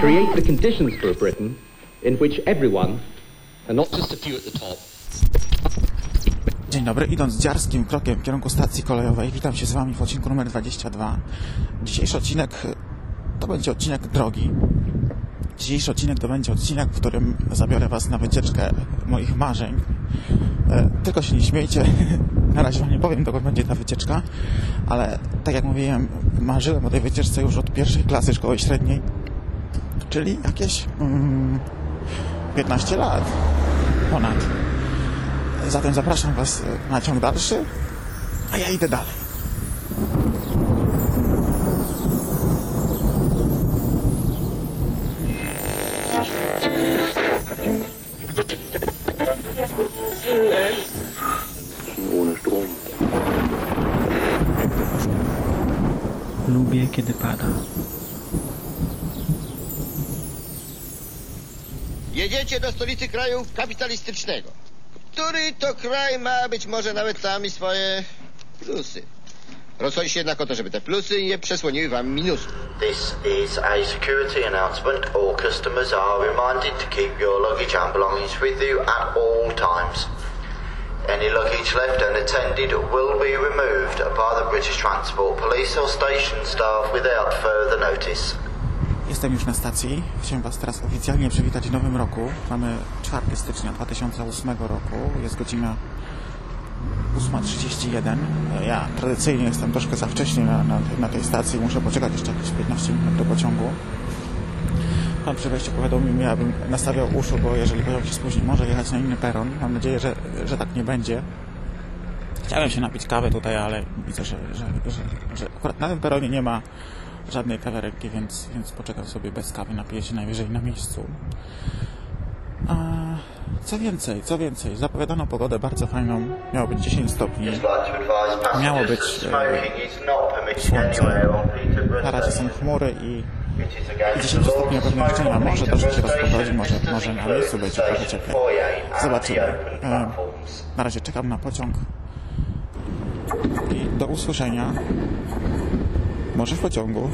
create the conditions for a Britain in which everyone, and not just a few at the top, Dzień dobry, idąc dziarskim krokiem w kierunku stacji kolejowej, witam się z Wami w odcinku numer 22. Dzisiejszy odcinek to będzie odcinek drogi. Dzisiejszy odcinek to będzie odcinek, w którym zabiorę Was na wycieczkę moich marzeń. E, Tylko się nie śmiejcie, na razie Wam nie powiem, dokąd będzie ta wycieczka, ale tak jak mówiłem, marzyłem o tej wycieczce już od pierwszej klasy szkoły średniej, czyli jakieś mm, 15 lat ponad. Zatem zapraszam Was na ciąg dalszy, a ja idę dalej. Kiedy pada. Jedziecie do stolicy kraju kapitalistycznego, który to kraj ma być może nawet tam i swoje plusy. Rozchodzi się jednak o to, żeby te plusy nie przesłoniły wam minusów. This is a security announcement. All customers are reminded to keep your luggage and belongings with you at all times. Any luggage left unattended will be removed by the British Transport Police or station staff without further notice. Jestem już na stacji. Chciałem Was teraz oficjalnie przywitać w nowym roku. Mamy 4 stycznia 2008 roku. Jest godzina 8.31. Ja tradycyjnie jestem troszkę za wcześnie na, na, na tej stacji. Muszę poczekać jeszcze jakieś 15 minut do pociągu. Pan przy wejściu powiadomił mnie, abym nastawiał uszu, bo jeżeli pociąg się spóźni, może jechać na inny peron. Mam nadzieję, że, że tak nie będzie. Chciałem się napić kawy tutaj, ale widzę, że, że, że, że akurat na tym peronie nie ma żadnej kawiarenki, więc, więc poczekam sobie bez kawy, napiję się najwyżej na miejscu. A co więcej, co więcej, zapowiadano pogodę bardzo fajną, miało być 10 stopni, Miało być, e, słońce. na razie są chmury i, i against 10 the law stopni na to pewno jeszcze nie ma, smoke on może to rozprowadzi, Station. może, może na miejscu będzie includes trochę and Zobaczymy. E. Na razie czekam na pociąg i do usłyszenia. Może w pociągu.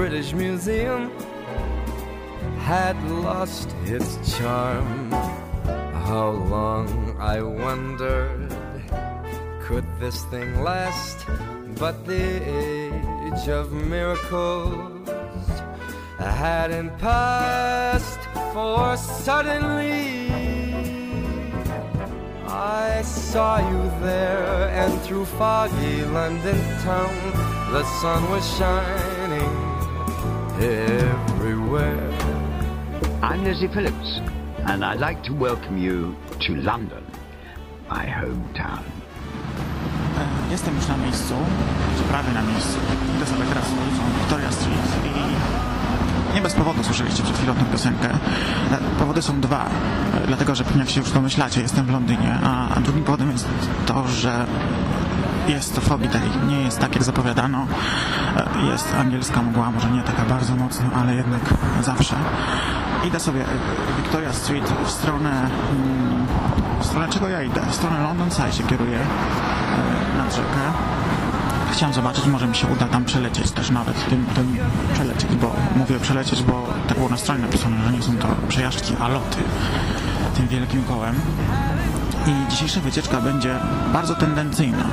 British Museum had lost its charm. How long I wondered could this thing last? But the age of miracles hadn't passed, for suddenly I saw you there, and through foggy London town, the sun was shining everywhere. I'm Lizzie Phillips, and I'd like to welcome you to London, my hometown. E, Jestem już na miejscu, czy prawie na miejscu. Idę sobie teraz ulicą Victoria Street i nie bez powodu słyszeliście przed chwilą tę piosenkę. E, Powody są dwa, e, dlatego że pewnie jak się już domyślacie, jestem w Londynie, a a drugim powodem jest to, że jest to Foggy Day. Nie jest tak, jak zapowiadano. E, Jest angielska mgła, może nie taka bardzo mocno, ale jednak zawsze. Idę sobie e, Victoria Street w stronę... mm, W stronę czego ja idę? W stronę London Side się kieruję e, nad rzekę. Chciałem zobaczyć, może mi się uda tam przelecieć też nawet, tym, tym przelecieć, bo mówię przelecieć, bo tak było na stronie napisane, że nie są to przejażdżki, a loty tym wielkim kołem. I dzisiejsza wycieczka będzie bardzo tendencyjna.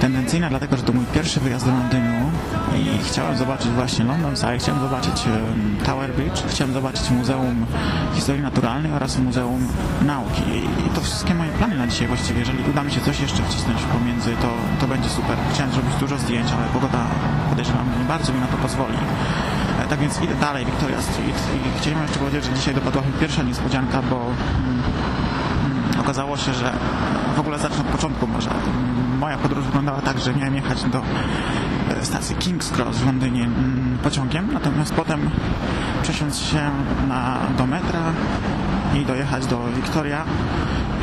Tendencyjna, dlatego że to mój pierwszy wyjazd do Londynu i chciałem zobaczyć właśnie London Eye, chciałem zobaczyć Tower Bridge, chciałem zobaczyć Muzeum Historii Naturalnej oraz Muzeum Nauki. I to wszystkie moje plany na dzisiaj właściwie. Jeżeli uda mi się coś jeszcze wcisnąć pomiędzy, to, to będzie super. Chciałem zrobić dużo zdjęć, ale pogoda podejrzewam nie bardzo mi na to pozwoli. E, Tak więc idę dalej, Victoria Street i chciałem jeszcze powiedzieć, że dzisiaj dopadła mi pierwsza niespodzianka, bo mm, okazało się, że w ogóle zacznę od początku może. Moja podróż wyglądała tak, że miałem jechać do e, stacji King's Cross w Londynie mm, pociągiem, natomiast potem przesiąść się na, do metra i dojechać do Victoria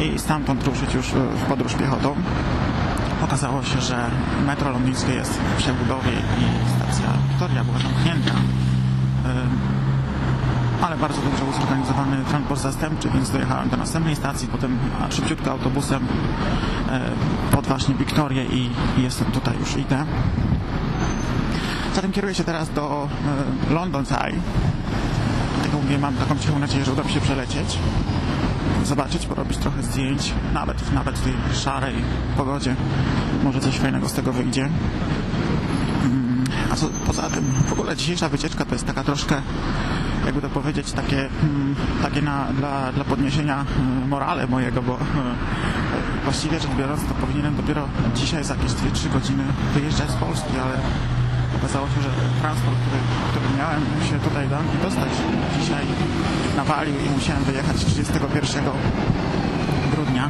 i stamtąd ruszyć już w podróż piechotą. Okazało się, że metro londyńskie jest w przebudowie i stacja Victoria była zamknięta. Ale bardzo dobrze zorganizowany transport zastępczy, więc dojechałem do następnej stacji, potem szybciutko autobusem e, pod właśnie Wiktorię i, jestem tutaj, już idę. Zatem kieruję się teraz do e, London Eye. Tak jak mówię, mam taką cichą nadzieję, że uda mi się przelecieć. Zobaczyć, porobić trochę zdjęć, nawet, nawet w tej szarej pogodzie. Może coś fajnego z tego wyjdzie. A co, poza tym, w ogóle dzisiejsza wycieczka to jest taka troszkę, jakby to powiedzieć, takie, mm, takie na, dla, dla podniesienia mm, morale mojego, bo e, właściwie rzecz biorąc, to powinienem dopiero dzisiaj za jakieś 2-3 godziny wyjeżdżać z Polski, ale okazało się, że transport, który, który miałem się tutaj do Anglii dostać, dzisiaj nawalił i musiałem wyjechać 31 grudnia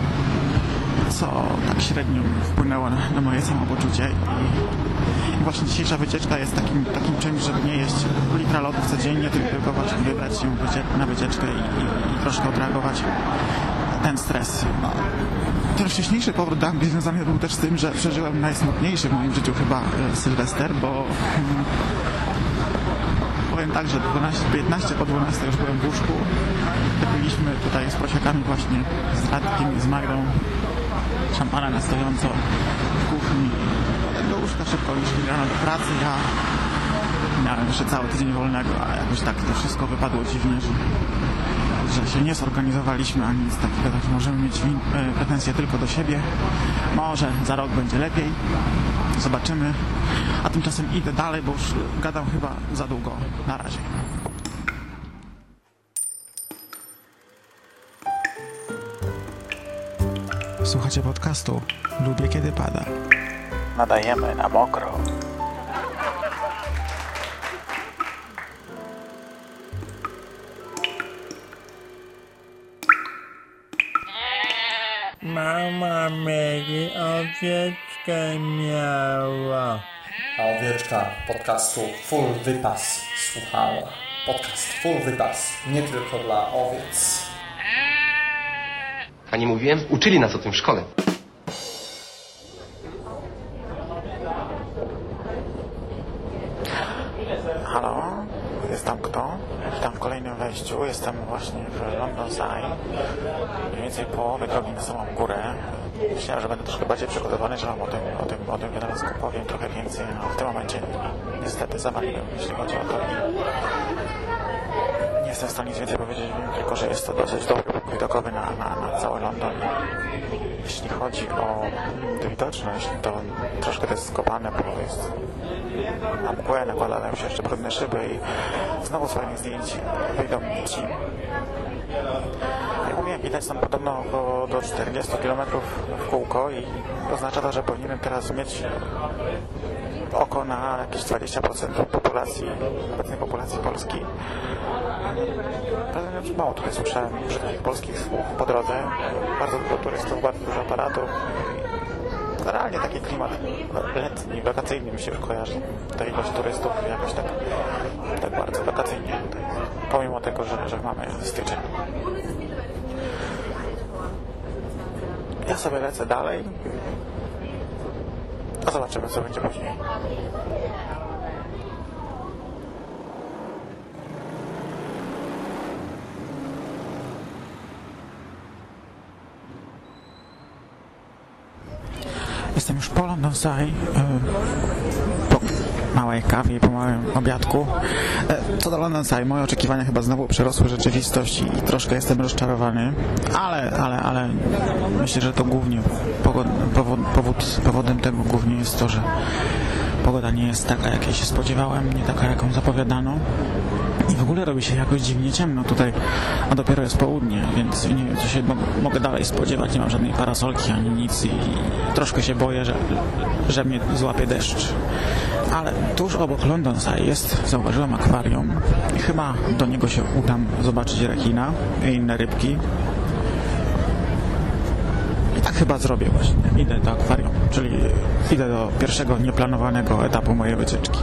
co tak średnio wpłynęło na, na moje samopoczucie i, i właśnie dzisiejsza wycieczka jest takim, takim czymś, żeby nie jeść litra lodów codziennie, tylko właśnie wybrać się na wycieczkę i, i, i troszkę odreagować ten stres. No. Ten wcześniejszy powrót do Anglii związany był też z tym, że przeżyłem najsmutniejszy w moim życiu chyba e, Sylwester, bo mm, powiem tak, że 12, 15 po 12 już byłem w łóżku. Byliśmy tutaj z prosiakami właśnie z Radkiem i z Magdą szampana na stojąco w kuchni. Do łóżka szybko już rano do pracy. Ja miałem jeszcze cały tydzień wolnego, a jakoś tak to wszystko wypadło dziwnie, że, że się nie zorganizowaliśmy ani nic takiego, tak możemy mieć e, pretensje tylko do siebie. Może za rok będzie lepiej. Zobaczymy. A tymczasem idę dalej, bo już gadam chyba za długo. Na razie. Słuchacie podcastu Lubię kiedy pada. Nadajemy na mokro. Mama Mary owieczkę miała. A owieczka podcastu Full Wypas słuchała. Podcast Full Wypas, nie tylko dla owiec. A nie mówiłem? Uczyli nas o tym w szkole. Właśnie w London Eye. Mniej więcej połowę drogi na samą górę. Myślałem, że będę troszkę bardziej przygotowany, że wam o tym, o tym, o tym widowisku powiem trochę więcej, a w tym momencie niestety zawaliłem, jeśli chodzi o to i nie jestem w stanie nic więcej powiedzieć, tylko, że jest to dosyć dobry widokowy na, na, na cały London. Jeśli chodzi o mm, widoczność, to troszkę to jest skopane, bo jest na mgłę nakładają się jeszcze brudne szyby i znowu z fajnych zdjęć wyjdą ci. Jak mówiłem, widać tam podobno około do 40 km w kółko i oznacza to, że powinienem teraz mieć oko na jakieś 20% populacji, obecnej populacji Polski. Mało tutaj słyszałem brzydkich polskich słów po drodze. Bardzo dużo turystów, bardzo dużo aparatów. Generalnie taki klimat letni, wakacyjny mi się już kojarzy. Ta ilość turystów jakoś tak, tak bardzo wakacyjnie. Pomimo tego, że, że mamy styczeń. Ja sobie lecę dalej. A zobaczymy, co będzie później. Jestem już po London Eye. Małej kawie i po małym obiadku. E, Co do London Side, moje oczekiwania chyba znowu przerosły rzeczywistość i troszkę jestem rozczarowany, ale, ale, ale myślę, że to głównie powod, powód, powodem tego głównie jest to, że pogoda nie jest taka, jakiej się spodziewałem, nie taka, jaką zapowiadano. I w ogóle robi się jakoś dziwnie ciemno tutaj, a dopiero jest południe, więc nie wiem, co się mo mogę dalej spodziewać. Nie mam żadnej parasolki ani nic i troszkę się boję, że, że mnie złapie deszcz. Ale tuż obok London jest, zauważyłem akwarium i chyba do niego się udam zobaczyć rekina i inne rybki. I tak chyba zrobię właśnie. Idę do akwarium, czyli idę do pierwszego nieplanowanego etapu mojej wycieczki.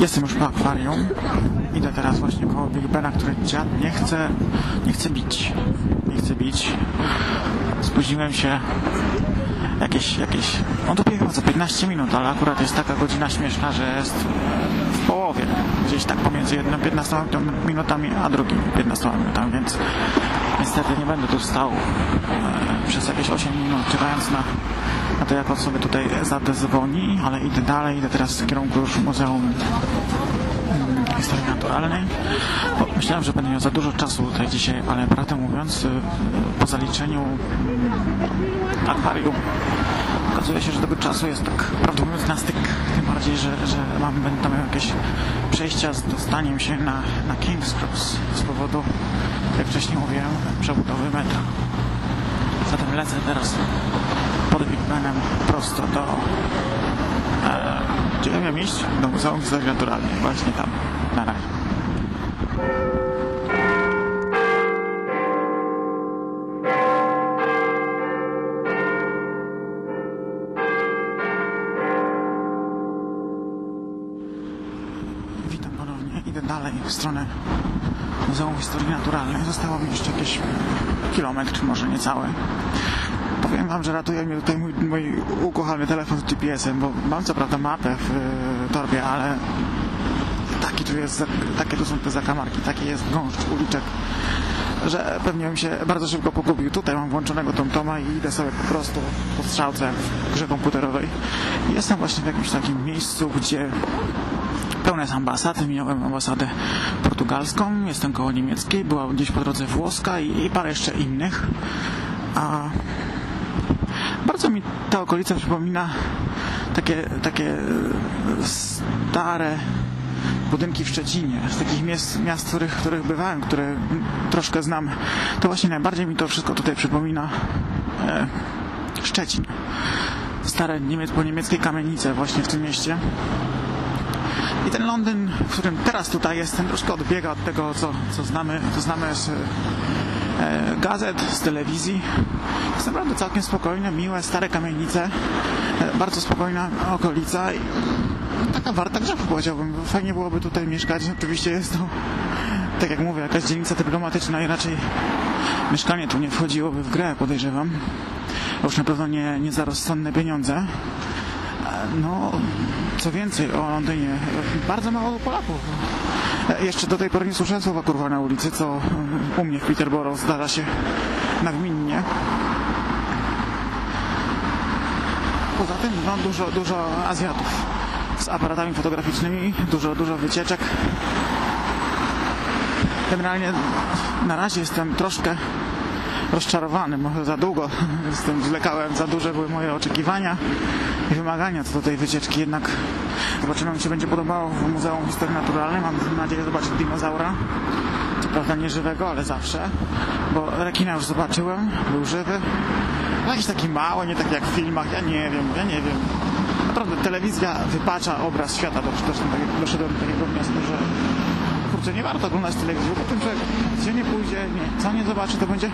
Jestem już po akwarium. Idę teraz właśnie koło Big Bena, który dziad nie chce, nie chce bić. Nie chce bić. Spóźniłem się jakieś, jakieś... On dopiero za 15 minut, ale akurat jest taka godzina śmieszna, że jest w połowie. Gdzieś tak pomiędzy jedną 15 minutami, a drugim 15 minutami, więc niestety nie będę tu stał przez jakieś 8 minut, czekając na, na to, jak on sobie tutaj zadezwoni, ale idę dalej, idę teraz w kierunku już Muzeum mm, Historii Naturalnej. Myślałem, że będę miał za dużo czasu tutaj dzisiaj, ale prawdę mówiąc, y, po zaliczeniu mm, akwarium okazuje się, że tego czasu jest tak prawdę mówiąc na styk. Tym bardziej, że, że mam, będę miał jakieś przejścia z dostaniem się na, na King's Cross z powodu, jak wcześniej mówiłem, przebudowy metra. Lecę teraz pod Big Benem prosto do... E, gdzie ja miałem iść? Do Muzeum Historii Naturalnej. Właśnie tam. Na razie. Witam ponownie. Idę dalej w stronę Muzeum Historii Naturalnej. Zostało mi jeszcze jakieś kilometr, może niecały. Powiem wam, że ratuje mnie tutaj mój, mój ukochany telefon z GPS-em, bo mam co prawda mapę w e, torbie, ale taki tu jest, takie tu są te zakamarki, taki jest gąszcz uliczek, że pewnie bym się bardzo szybko pogubił. Tutaj mam włączonego TomToma i idę sobie po prostu po strzałce w grze komputerowej. Jestem właśnie w jakimś takim miejscu, gdzie pełne jest ambasad. Minąłem ambasadę portugalską, jestem koło niemieckiej, była gdzieś po drodze włoska i, i parę jeszcze innych. A bardzo mi ta okolica przypomina takie, takie e, stare budynki w Szczecinie, z takich miast, miast których, których bywałem, które troszkę znam. To właśnie najbardziej mi to wszystko tutaj przypomina e, Szczecin. Stare niemiec, po niemieckie kamienice właśnie w tym mieście. I ten Londyn, w którym teraz tutaj jestem, troszkę odbiega od tego, co, co znamy, co znamy z e, gazet, z telewizji. Jest naprawdę całkiem spokojne, miłe, stare kamienice, e, bardzo spokojna okolica i taka warta grzechu powiedziałbym. Fajnie byłoby tutaj mieszkać. Oczywiście jest to, tak jak mówię, jakaś dzielnica dyplomatyczna i raczej mieszkanie tu nie wchodziłoby w grę, podejrzewam. Już na pewno nie, nie za rozsądne pieniądze. No, co więcej o Londynie, bardzo mało Polaków. Jeszcze do tej pory nie słyszałem słowa kurwa na ulicy, co u mnie w Peterborough zdarza się nagminnie. Poza tym, no, dużo, dużo Azjatów z aparatami fotograficznymi, dużo, dużo wycieczek. Generalnie na razie jestem troszkę rozczarowany, może za długo jestem, zwlekałem, za duże były moje oczekiwania i wymagania co do tej wycieczki, jednak zobaczymy, mi się będzie podobało w Muzeum Historii Naturalnej. Mam nadzieję zobaczyć dinozaura, co prawda nie żywego, ale zawsze, bo rekina już zobaczyłem, był żywy. No Jakiś taki mały, nie tak jak w filmach, ja nie wiem, ja nie wiem. Naprawdę telewizja wypacza obraz świata, doszedłem do takiego wniosku, że kurczę, nie warto oglądać telewizji, bo potem człowiek gdzie nie pójdzie, nie, co nie zobaczy, to będzie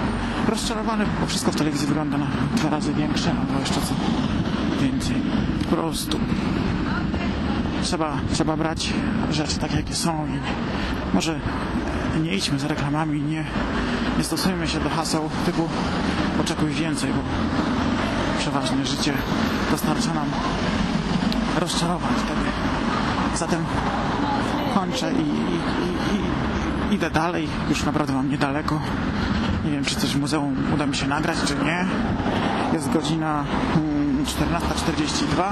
rozczarowany, bo wszystko w telewizji wygląda na dwa razy większe, albo jeszcze co więcej. Po prostu trzeba, trzeba brać rzeczy takie, jakie są i może nie idźmy za reklamami, nie, nie stosujmy się do haseł typu oczekuj więcej, bo przeważnie życie dostarcza nam rozczarowań wtedy. Zatem kończę i, i, i, idę dalej. Już naprawdę mam niedaleko. Nie wiem, czy coś w muzeum uda mi się nagrać, czy nie. Jest godzina mm, 14.42.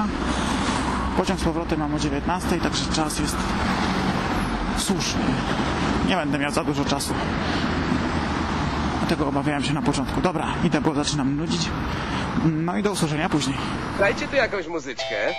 Pociąg z powrotem mam o 19.00, także czas jest słuszny. Nie będę miał za dużo czasu. Tego obawiałem się na początku. Dobra, idę, bo zaczynam nudzić. No i do usłyszenia później. Dajcie tu jakąś muzyczkę.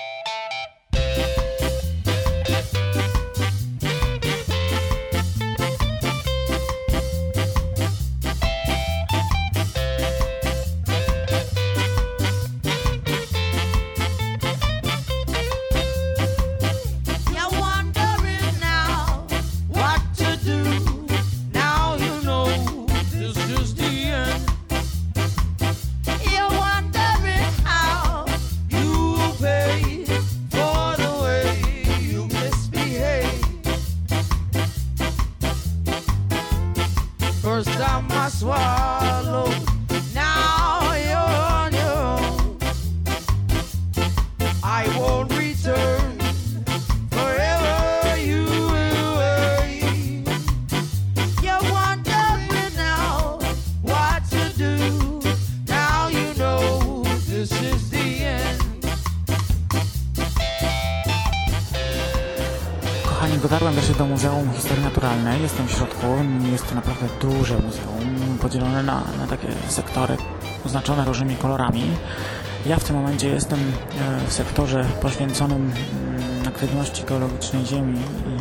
Jestem w środku. Jest to naprawdę duże muzeum, podzielone na, na takie sektory oznaczone różnymi kolorami. Ja w tym momencie jestem e, w sektorze poświęconym mm, aktywności geologicznej Ziemi i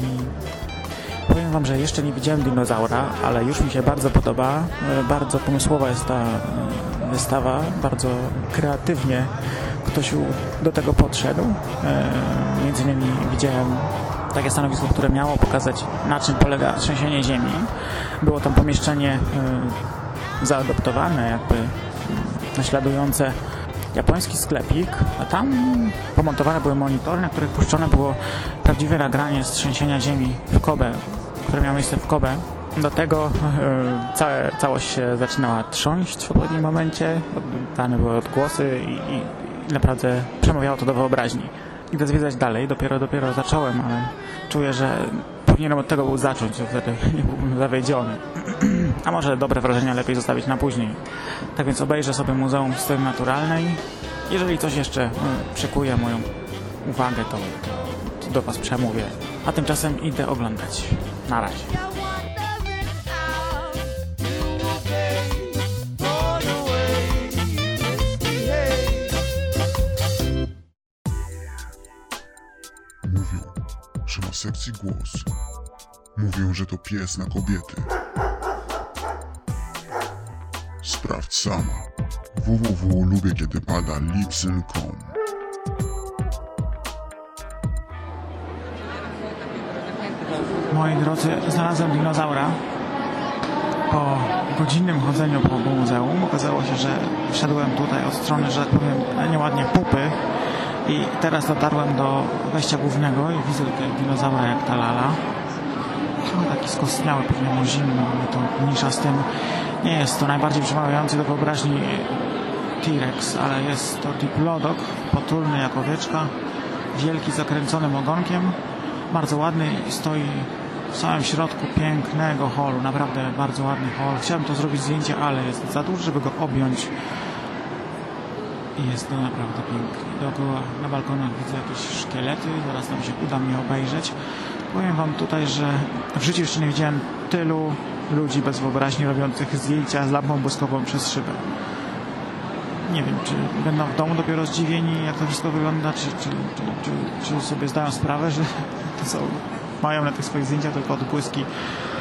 powiem Wam, że jeszcze nie widziałem dinozaura, ale już mi się bardzo podoba. E, Bardzo pomysłowa jest ta e, wystawa, bardzo kreatywnie ktoś do tego podszedł. Między innymi widziałem takie stanowisko, które miało pokazać na czym polega trzęsienie ziemi. Było tam pomieszczenie e, zaadoptowane, jakby mm, naśladujące japoński sklepik, a tam pomontowane były monitory, na których puszczone było prawdziwe nagranie z trzęsienia ziemi w Kobe, które miało miejsce w Kobe. Do tego e, całe, całość się zaczynała trząść w odpowiednim momencie, dane były odgłosy i, i, i naprawdę przemawiało to do wyobraźni. Idę zwiedzać dalej, dopiero, dopiero zacząłem, ale czuję, że powinienem od tego był zacząć, wtedy nie byłbym zawiedziony. A może dobre wrażenia lepiej zostawić na później. Tak więc obejrzę sobie Muzeum Historii Naturalnej. Jeżeli coś jeszcze mm, przykuje moją uwagę, to do Was przemówię. A tymczasem idę oglądać. Na razie. Sekcji głos. Mówią, że to pies na kobiety. Sprawdź sama. www.lubiekiedypada.lipsyn.com Moi drodzy, znalazłem dinozaura. Po godzinnym chodzeniu po muzeum okazało się, że wszedłem tutaj od strony, że tak powiem, nieładnie pupy i teraz dotarłem do wejścia głównego i widzę tutaj dinozaura jak ta lala. No, taki skostniały, pewnie mu zimno, to mniejsza z tym. Nie jest to najbardziej przemawiający do wyobraźni T-Rex, ale jest to diplodok, potulny jak owieczka, wielki zakręconym ogonkiem, bardzo ładny i stoi w samym środku pięknego holu, naprawdę bardzo ładny hol. Chciałem to zrobić zdjęcie, ale jest za duży, żeby go objąć i jest to naprawdę pięknie. Dookoła na balkonach widzę jakieś szkielety, zaraz tam się uda mi obejrzeć. Powiem Wam tutaj, że w życiu jeszcze nie widziałem tylu ludzi bez wyobraźni robiących zdjęcia z lampą błyskową przez szybę. Nie wiem, czy będą w domu dopiero zdziwieni, jak to wszystko wygląda, czy, czy, czy, czy, sobie zdają sprawę, że to są, mają na tych swoich zdjęciach tylko odbłyski.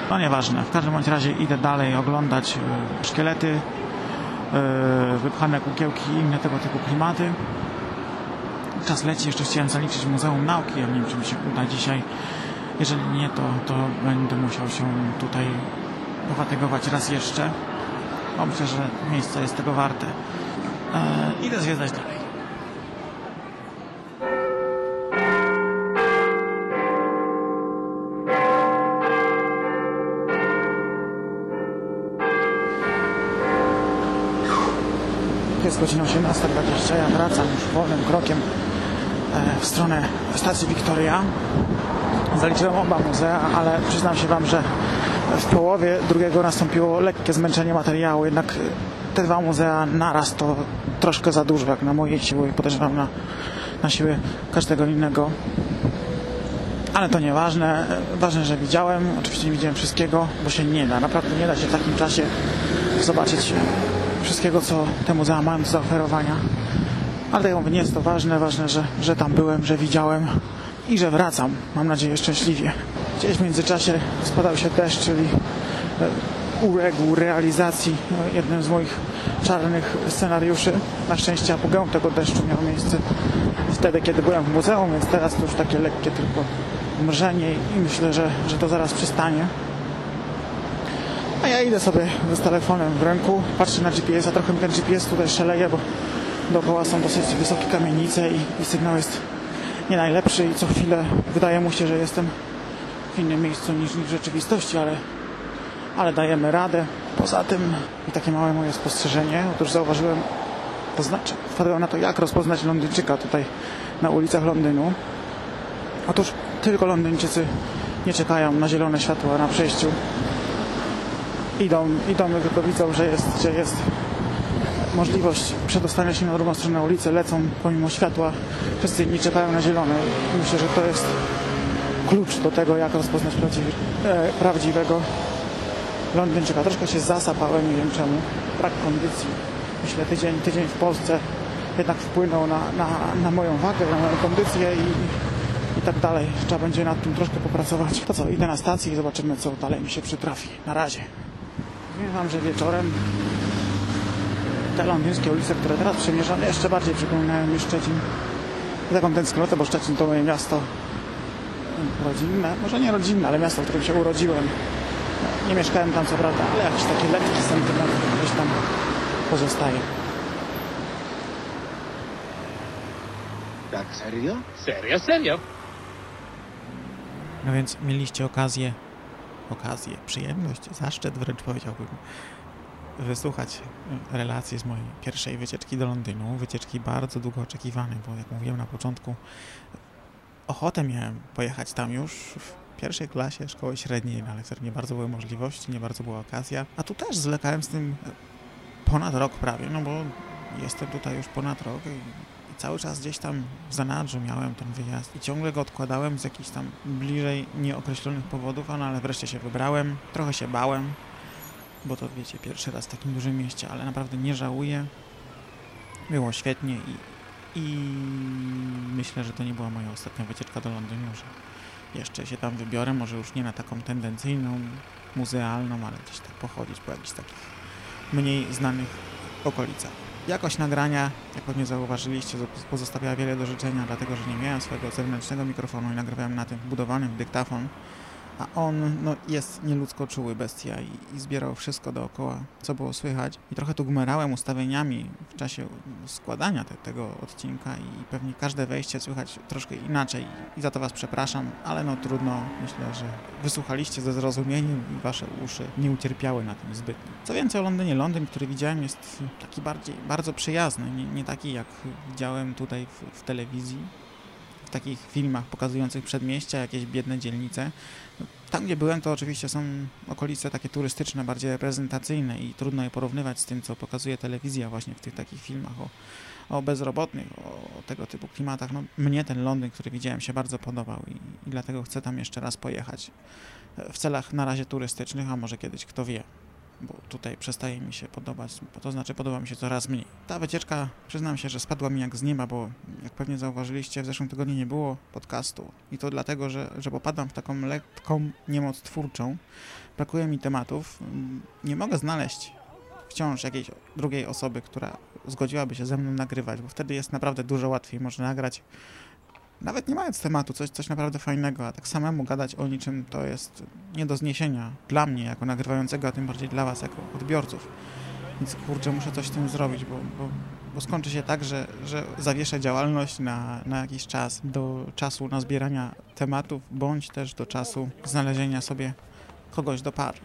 No nieważne. W każdym bądź razie idę dalej oglądać e, szkielety, wypchane kukiełki i inne tego typu klimaty. Czas leci, jeszcze chciałem zaliczyć Muzeum Nauki, ale nie wiem, czy mi się uda dzisiaj. Jeżeli nie, to, to będę musiał się tutaj pofatygować raz jeszcze. Bo myślę, że miejsce jest tego warte. E, idę zwiedzać dalej. Jest godzina 18.20, ja wracam już wolnym krokiem e, w stronę stacji Victoria. Zaliczyłem oba muzea, ale przyznam się Wam, że w połowie drugiego nastąpiło lekkie zmęczenie materiału, jednak te dwa muzea naraz to troszkę za dużo, jak na moje siły i podejrzewam na, na siły każdego innego. Ale to nieważne. Ważne, że widziałem. Oczywiście nie widziałem wszystkiego, bo się nie da. Naprawdę nie da się w takim czasie zobaczyć wszystkiego, co te muzea mają do zaoferowania. Ale tak jak mówię, nie jest to ważne. Ważne, że, że tam byłem, że widziałem i że wracam. Mam nadzieję szczęśliwie. Gdzieś w międzyczasie spadał się deszcz, czyli e, uległ realizacji e, jednym z moich czarnych scenariuszy. Na szczęście apogeum tego deszczu miało miejsce wtedy, kiedy byłem w muzeum, więc teraz to już takie lekkie tylko mrzenie i myślę, że, że to zaraz przystanie. A ja idę sobie z telefonem w ręku, patrzę na GPS, a trochę mi ten GPS tutaj szaleje, bo dookoła są dosyć wysokie kamienice i, i sygnał jest nie najlepszy i co chwilę wydaje mu się, że jestem w innym miejscu niż, niż w rzeczywistości, ale, ale dajemy radę. Poza tym i takie małe moje spostrzeżenie, otóż zauważyłem, to znaczy wpadłem na to, jak rozpoznać Londyńczyka tutaj na ulicach Londynu. Otóż tylko Londyńczycy nie czekają na zielone światła na przejściu. Idą, idą tylko widzą, że jest, że jest możliwość przedostania się na drugą stronę ulicy, lecą pomimo światła. Wszyscy inni czekają na zielone. Myślę, że to jest klucz do tego, jak rozpoznać prawdziwy, e, prawdziwego Londyńczyka. Troszkę się zasapałem, nie wiem czemu. Brak kondycji. Myślę, tydzień, tydzień w Polsce jednak wpłynął na, na, na moją wagę, na moją kondycję i, i tak dalej. Trzeba będzie nad tym troszkę popracować. To co, idę na stację i zobaczymy, co dalej mi się przytrafi. Na razie. Wiem wam, że wieczorem te londyńskie ulice, które teraz przemierzam, jeszcze bardziej przypominają mi Szczecin. Taką tęsknotę, bo Szczecin to moje miasto rodzinne, może nie rodzinne, ale miasto, w którym się urodziłem. Nie mieszkałem tam co prawda, ale jakiś taki lekki sentyment gdzieś tam pozostaje. Tak, serio? Serio, serio? No więc mieliście okazję, okazję, przyjemność, zaszczyt wręcz powiedziałbym, wysłuchać relacji z mojej pierwszej wycieczki do Londynu. Wycieczki bardzo długo oczekiwanej, bo jak mówiłem na początku, ochotę miałem pojechać tam już w pierwszej klasie szkoły średniej, no ale nie bardzo były możliwości, nie bardzo była okazja. A tu też zwlekałem z tym ponad rok prawie, no bo jestem tutaj już ponad rok i cały czas gdzieś tam w zanadrzu miałem ten wyjazd i ciągle go odkładałem z jakichś tam bliżej nieokreślonych powodów, no ale wreszcie się wybrałem, trochę się bałem, bo to wiecie, pierwszy raz w takim dużym mieście, ale naprawdę nie żałuję. Było świetnie i, i myślę, że to nie była moja ostatnia wycieczka do Londynu, że jeszcze się tam wybiorę, może już nie na taką tendencyjną, muzealną, ale gdzieś tak pochodzić po jakichś takich mniej znanych okolicach. Jakość nagrania, jak pewnie zauważyliście, pozostawiała wiele do życzenia, dlatego że nie miałem swojego zewnętrznego mikrofonu i nagrywałem na tym wbudowanym dyktafon, a on no, jest nieludzko czuły bestia i, i zbierał wszystko dookoła, co było słychać. I trochę tu gmerałem ustawieniami w czasie składania te, tego odcinka i pewnie każde wejście słychać troszkę inaczej. I za to was przepraszam, ale no trudno, myślę, że wysłuchaliście ze zrozumieniem i wasze uszy nie ucierpiały na tym zbytnio. Co więcej o Londynie, Londyn, który widziałem jest taki bardziej, bardzo przyjazny, nie, nie taki jak widziałem tutaj w, w telewizji, takich filmach pokazujących przedmieścia, jakieś biedne dzielnice. Tam, gdzie byłem, to oczywiście są okolice takie turystyczne, bardziej reprezentacyjne i trudno je porównywać z tym, co pokazuje telewizja właśnie w tych takich filmach o, o bezrobotnych, o, o tego typu klimatach. No, mnie ten Londyn, który widziałem, się bardzo podobał i, i dlatego chcę tam jeszcze raz pojechać w celach na razie turystycznych, a może kiedyś, kto wie bo tutaj przestaje mi się podobać, to znaczy podoba mi się coraz mniej. Ta wycieczka, przyznam się, że spadła mi jak z nieba, bo jak pewnie zauważyliście, w zeszłym tygodniu nie było podcastu. I to dlatego, że, że popadam w taką lekką niemoc twórczą, brakuje mi tematów, nie mogę znaleźć wciąż jakiejś drugiej osoby, która zgodziłaby się ze mną nagrywać, bo wtedy jest naprawdę dużo łatwiej, można nagrać nawet nie mając tematu, coś, coś naprawdę fajnego, a tak samemu gadać o niczym to jest nie do zniesienia dla mnie jako nagrywającego, a tym bardziej dla was jako odbiorców. Więc kurczę, muszę coś z tym zrobić, bo, bo, bo skończy się tak, że, że zawieszę działalność na, na jakiś czas, do czasu na zbierania tematów, bądź też do czasu znalezienia sobie kogoś do par.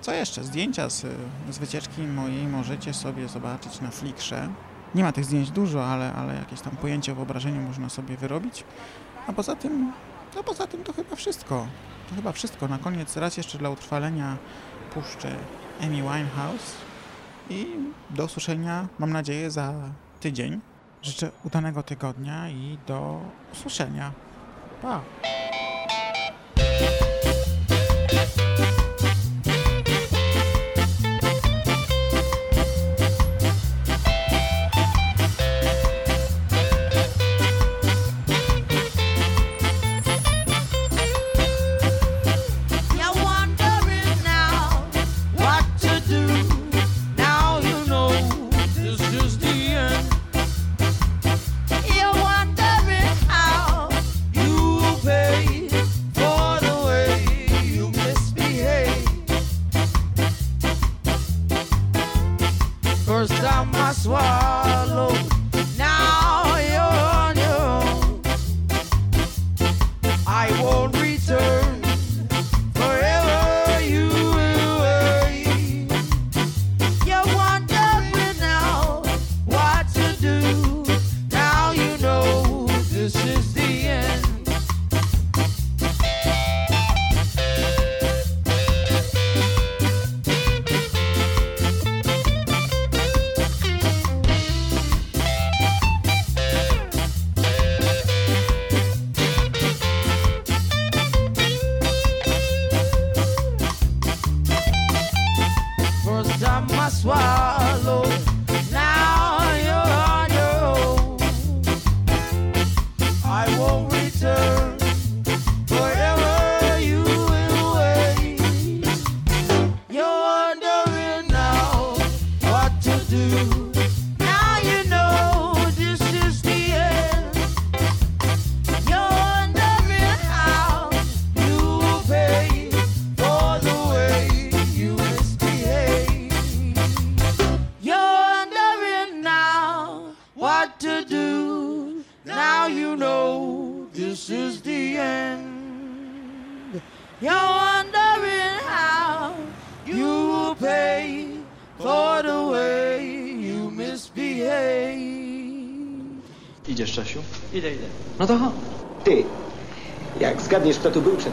Co jeszcze? Zdjęcia z, z wycieczki mojej możecie sobie zobaczyć na Flickrze. Nie ma tych zdjęć dużo, ale, ale jakieś tam pojęcie wyobrażenie można sobie wyrobić. A poza tym, no poza tym to chyba wszystko. To chyba wszystko. Na koniec raz jeszcze dla utrwalenia puszczę Amy Winehouse i do usłyszenia, mam nadzieję, za tydzień. Życzę udanego tygodnia i do usłyszenia. Pa!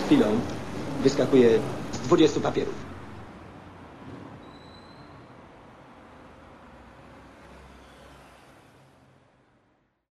chwilą wyskakuje z 20 papierów.